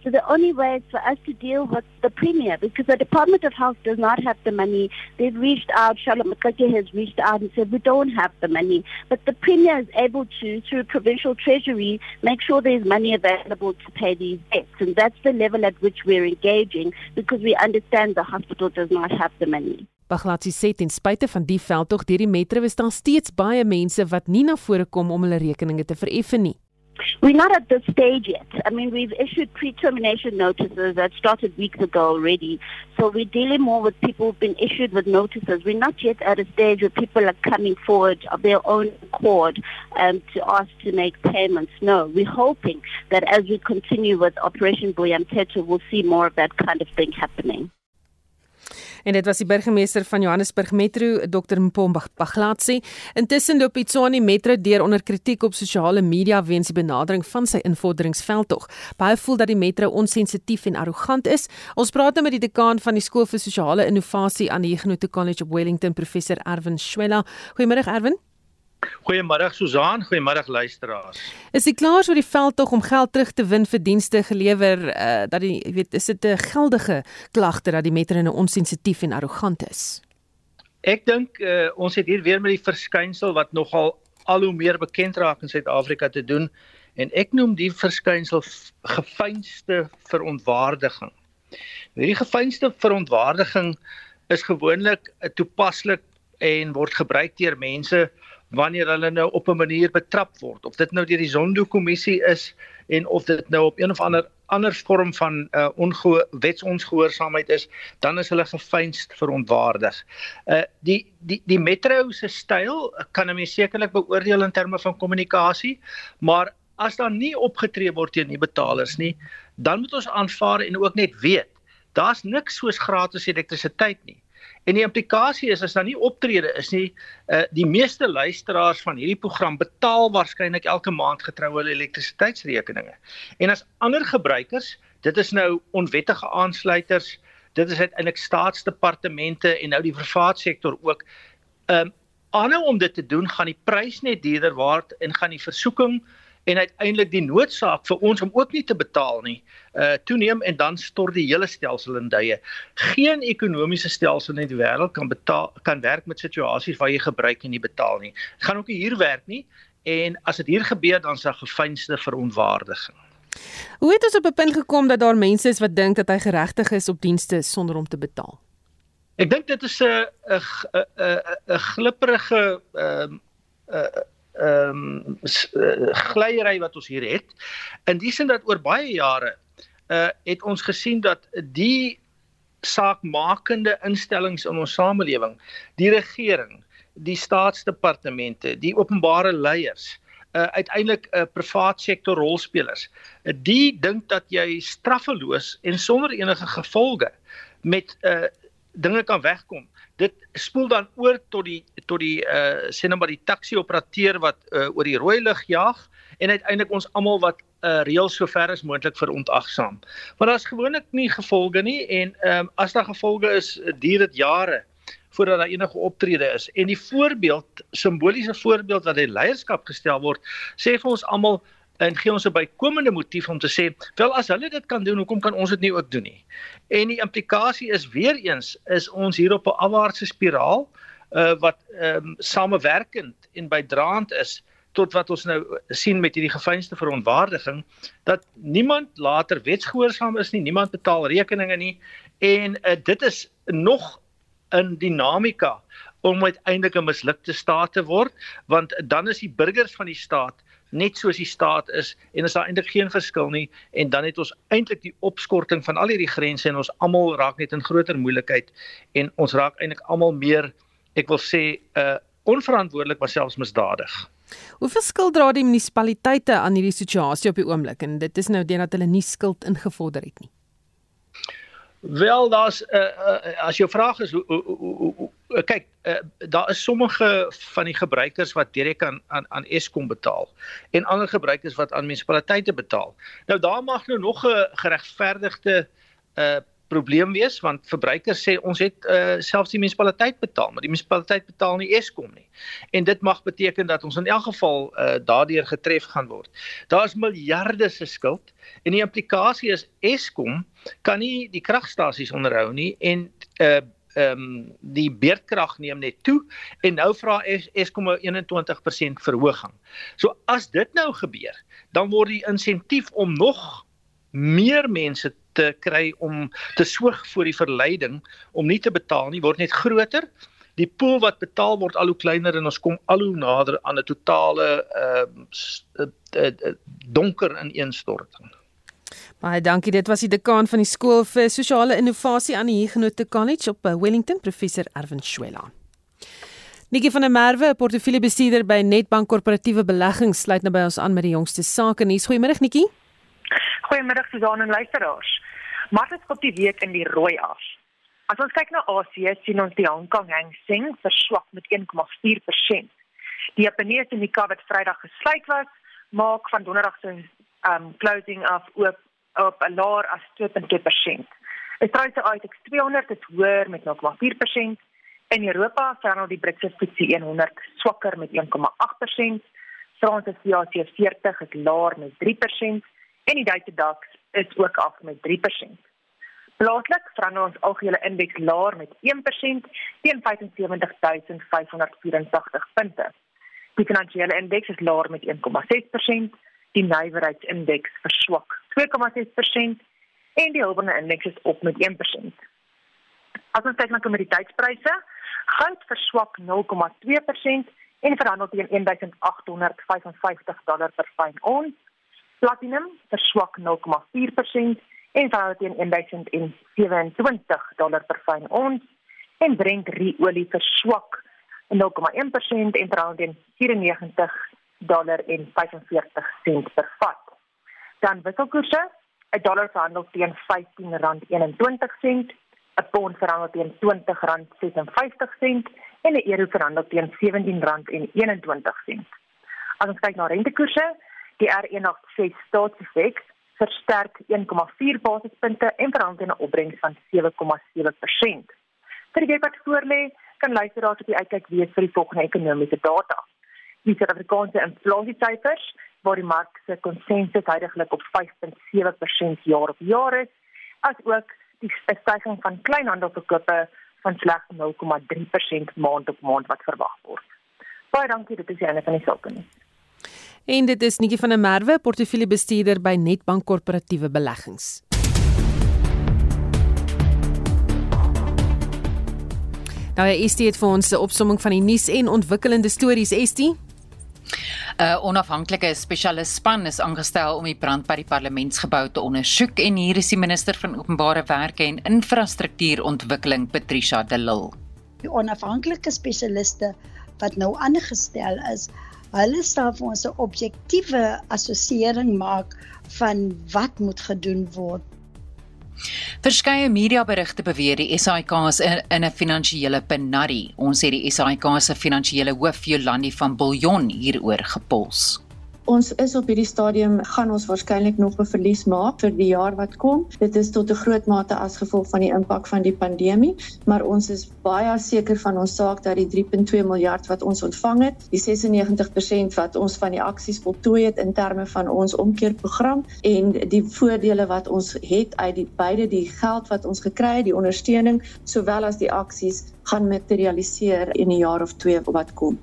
So the only way is for us to deal with the Premier because the Department of Health does not have the money. They've reached out, Charlotte McClake has reached out and said, we don't have the money. But the Premier is able to, through provincial treasury, make sure there's money available to pay these debts. And that's the level at which we're engaging because we understand the hospital does not have the money. Baglatsi sê ten spyte van die veldtog deur die metro is daar steeds baie mense wat nie na vore kom om hulle rekeninge te vereffen nie. We're not at this stage yet. I mean, we've issued pre-termination notices that started weeks ago already. So we're dealing more with people who've been issued with notices. We're not yet at a stage where people are coming forward of their own accord um, to ask to make payments. No, we're hoping that as we continue with Operation Boyam Tetu, we'll see more of that kind of thing happening. En dit was die burgemeester van Johannesburg Metro, Dr Mpomba Baglatsi. Intussen loop Itsani Metro deur onder kritiek op sosiale media weens die benadering van sy invorderingsveldtog. Baie voel dat die metro onsensitief en arrogant is. Ons praat nou met die dekaan van die skool vir sosiale innovasie aan die Huguenot College op Wellington, professor Erwin Schwella. Goeiemôre Erwin. Goeiemôre Susan, goeiemôre luisteraars. Is dit klaar vir die veldtog om geld terug te win vir dienste gelewer uh, dat die weet is dit 'n geldige klagte dat die metro nou onsensitief en arrogant is? Ek dink uh, ons het hier weer met die verskynsel wat nogal al hoe meer bekend raak in Suid-Afrika te doen en ek noem die verskynsel gefeinste verontwaardiging. Hierdie gefeinste verontwaardiging is gewoonlik uh, toepaslik en word gebruik deur mense wanneer hulle nou op 'n manier betrap word of dit nou deur die Zondo-kommissie is en of dit nou op een of ander ander vorm van uh onge wetsonsgehoorsaamheid is dan is hulle gefeinst verontwaardig. Uh die die die metro se styl kan 'n mens sekerlik beoordeel in terme van kommunikasie, maar as daar nie opgetree word teen die betalers nie, dan moet ons aanvaar en ook net weet, daar's niks soos gratis elektrisiteit nie. En die implikasie is as daar nie optrede is nie, uh die meeste luisteraars van hierdie program betaal waarskynlik elke maand getrou hulle elektrisiteitsrekeninge. En as ander gebruikers, dit is nou onwettige aansluiters, dit is uiteindelik staatsdepartemente en nou die private sektor ook, um aanhou om dit te doen, gaan die prys net duurder word en gaan die versoeking en uiteindelik die noodsaak vir ons om ook nie te betaal nie uh toeneem en dan stort die hele stelsel in duie. Geen ekonomiese stelsel in die wêreld kan betaal kan werk met situasies waar jy gebruik en nie betaal nie. Dit gaan ook nie hier werk nie en as dit hier gebeur dan is daar gefeinste verontwaardiging. Hoe het ons op 'n punt gekom dat daar mense is wat dink dat hy geregtig is op dienste sonder om te betaal? Ek dink dit is 'n 'n 'n 'n glipperige ehm um, 'n ehm um, glyery wat ons hier het. In die sin dat oor baie jare uh het ons gesien dat die saakmakende instellings in ons samelewing, die regering, die staatsdepartemente, die openbare leiers, uh uiteindelik 'n uh, privaat sektor rolspelers, uh, die dink dat jy straffeloos en sonder enige gevolge met uh dinge kan wegkom dit spoel dan oor tot die tot die uh sê nou maar die taxi operateur wat uh, oor die rooi lig jag en uiteindelik ons almal wat uh reëls so ver as moontlik verontagsaam. Maar daar's gewoonlik nie gevolge nie en ehm um, as daar gevolge is, duur dit jare voordat daar enige optrede is. En die voorbeeld, simboliese voorbeeld wat in leierskap gestel word, sê vir ons almal en gee ons 'n bykomende motief om te sê, wel as hulle dit kan doen, hoekom kan ons dit nie ook doen nie? En die implikasie is weer eens is ons hier op 'n afwaartse spiraal uh wat ehm um, samewerkend en bydraend is tot wat ons nou sien met hierdie gefeinste verontwaardiging dat niemand later wetsgehoorsaam is nie, niemand betaal rekeninge nie en uh, dit is nog 'n dinamika om uiteindelik 'n mislukte staat te word, want dan is die burgers van die staat net soos die staat is en is daar eintlik geen verskil nie en dan het ons eintlik die opskorting van al hierdie grense en ons almal raak net in groter moeilikheid en ons raak eintlik almal meer ek wil sê uh onverantwoordelik maar selfs misdadig. Hoeveel skuld dra die munisipaliteite aan hierdie situasie op die oomblik en dit is nou deurdat hulle nie skuld ingevorder het nie. Wel daar's uh, uh, as jou vraag is hoe, hoe, hoe, hoe kyk uh, daar is sommige van die gebruikers wat direk aan aan aan Eskom betaal en ander gebruikers wat aan munisipaliteite betaal. Nou daar mag nou nog 'n geregverdigde uh probleem wees want verbruikers sê ons het uh, selfs die munisipaliteit betaal, maar die munisipaliteit betaal nie Eskom nie. En dit mag beteken dat ons in elk geval uh, daardeur getref gaan word. Daar's miljarde se skuld en die implikasie is Eskom kan nie die kragstasies onderhou nie en uh ehm um, die beerdkrag neem net toe en nou vra Eskom 'n 21% verhoging. So as dit nou gebeur, dan word die insentief om nog meer mense te kry om te soeg vir die verleiding om nie te betaal nie word net groter. Die pool wat betaal word al hoe kleiner en ons kom al hoe nader aan 'n totale ehm uh, uh, uh, donker ineenstorting. Baie dankie. Dit was die dekaan van die skool vir sosiale innovasie aan die Huguenot College op eh, Wellington, professor Erwin Schwella. Nikki van der Merwe, portefeuljebestuurder by Netbank Korporatiewe Beleggings, sluit nou by ons aan met die jongste sake nuus. Goeiemôre Nikki. Goeiemiddag Susan en luisteraars. Markte skop die week in die rooi af. As ons kyk na Asië, sien ons die Hong Kong Hang Seng verswak met 1,4%. Die Japaneese Nikkei wat Vrydag gesluit was, maak van Donderdag se um closing af oop op 'n laer as 2.2%. Australiese ASX 200 het hoër met 0,4%. In Europa verhandel die Britse FTSE 100 swakker met 1,8%. Franse CAC 40 het laer met 3% en die Duitse DAX is ook af met 3%. Plaaslik verhandel ons algehele indeks laer met 1% teen 75584 punte. Die finansiële indeks is laer met 1,6%, die nywerheidsindeks verswak 2,6% en die hulpbronne indeks is op met 1%. As ons kyk na kommoditeitspryse, goud verswak 0,2% en verhandel teen 1855 dollar per fyn ons Platinum verswak 0,4% en verhouding teen 1027 dollar per fyn ons en Brent olie verswak 0,1% en verhouding teen 94 dollar en 45 sent per vat. Dan wisselkoerse, 'n dollar verhandel teen R15.21, 'n pond verhandel teen R20.56 en 'n euro verhandel teen R17.21. As ons kyk na rentekoerse, Die R186 staatsefek versterk 1,4 basispunte en verhandel 'n opbrengs van 7,7%. Vir die wat voorlê, kan luisteraars op die uitkyk wees vir die volgende ekonomiese data. Die Suid-Afrikaanse inflasiesyfers, waar die mark se konsensus heidaglik op 5.7% jaar op jaar is, asook die stygings van kleinhandelverkope van slegs 0,3% maand op maand wat verwag word. Baie dankie, dit is die einde van die sake. En dit is Nikki van der Merwe, portefeuljebestuurder by Netbank Korporatiewe Beleggings. Nou ja, Estie het vir ons 'n opsomming van die nuus en ontwikkelende stories, Estie. 'n Onafhanklike spesialisspan is aangestel om die brand by die parlementsgebou te ondersoek en hier is die minister van openbare werke en infrastruktuurontwikkeling, Patricia de Lille. Die onafhanklike spesialiste wat nou aangestel is, hulle sal vir ons 'n objektiewe assosiering maak van wat moet gedoen word. Verskeie mediaberigte beweer die SAIK is in 'n finansiële penarie. Ons het die SAIK se finansiële hoof Jolandi van Bullion hieroor gepols. Ons is op hierdie stadium gaan ons waarskynlik nog 'n verlies maak vir die jaar wat kom. Dit is tot 'n groot mate as gevolg van die impak van die pandemie, maar ons is baie seker van ons saak dat die 3.2 miljard wat ons ontvang het, die 96% wat ons van die aksies voltooi het in terme van ons omkeerprogram en die voordele wat ons het uit die beide die geld wat ons gekry het, die ondersteuning sowel as die aksies gaan materialiseer in 'n jaar of twee wat kom.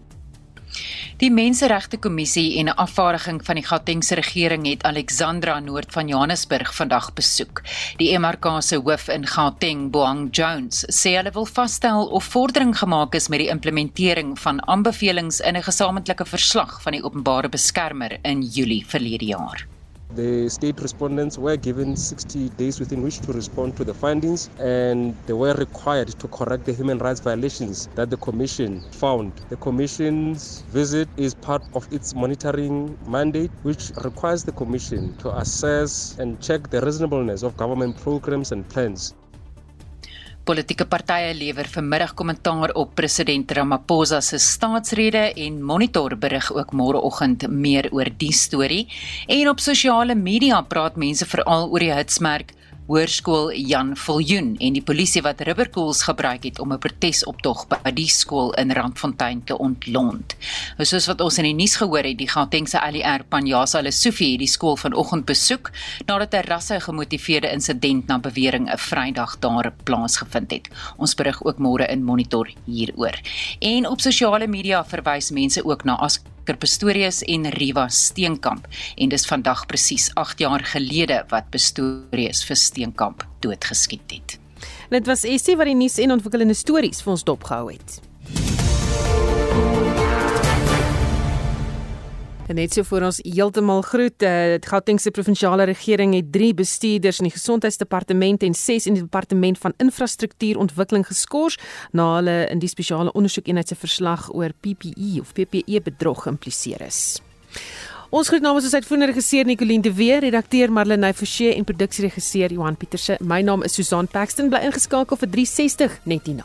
Die Menseregte Kommissie en 'n afvaardiging van die Gautengse regering het Alexandra noord van Johannesburg vandag besoek. Die MRK se hoof in Gauteng, Boang Jones, sê hulle wil vasstel of vordering gemaak is met die implementering van aanbevelings in 'n gesamentlike verslag van die openbare beskermer in Julie verlede jaar. The state respondents were given 60 days within which to respond to the findings, and they were required to correct the human rights violations that the Commission found. The Commission's visit is part of its monitoring mandate, which requires the Commission to assess and check the reasonableness of government programs and plans. Politieke partye lewer vanmiddag kommentaar op president Ramaphosa se staatsrede en Monitor berig ook môreoggend meer oor die storie. En op sosiale media praat mense veral oor die hitsmerk Hoërskool Jan Viljoen en die polisie wat rubberkoels gebruik het om 'n protesoptog by die skool in Randfontein te ontlont. Nou, soos wat ons in die nuus gehoor het, die Gautengse ALR Panjasa Lesofie het die skool vanoggend besoek nadat 'n rasse gemotiveerde insident na bewering 'n Vrydag daar plaasgevind het. Ons berig ook môre in Monitor hieroor. En op sosiale media verwys mense ook na as Pistorius en Riva Steenkamp en dis vandag presies 8 jaar gelede wat Pistorius vir Steenkamp doodgeskiet het. Dit was Essie wat die nuus en ontwikkelende stories vir ons dopgehou het. En net so voor ons heeltemal groet, die uh, Gautengse provinsiale regering het 3 bestuurders in die gesondheidsdepartement en 6 in die departement van infrastruktuurontwikkeling geskort na hulle in die spesiale ondersoekeenheid se verslag oor PPE of PPE bedrog geïmpliseer is. Ons groet namens ons uitvoerende regisseur Nicoline de Weer, redakteur Marlene Forsie en produksieregisseur Johan Pieterse. My naam is Susan Paxton, bly ingeskakel vir 360 net hierna.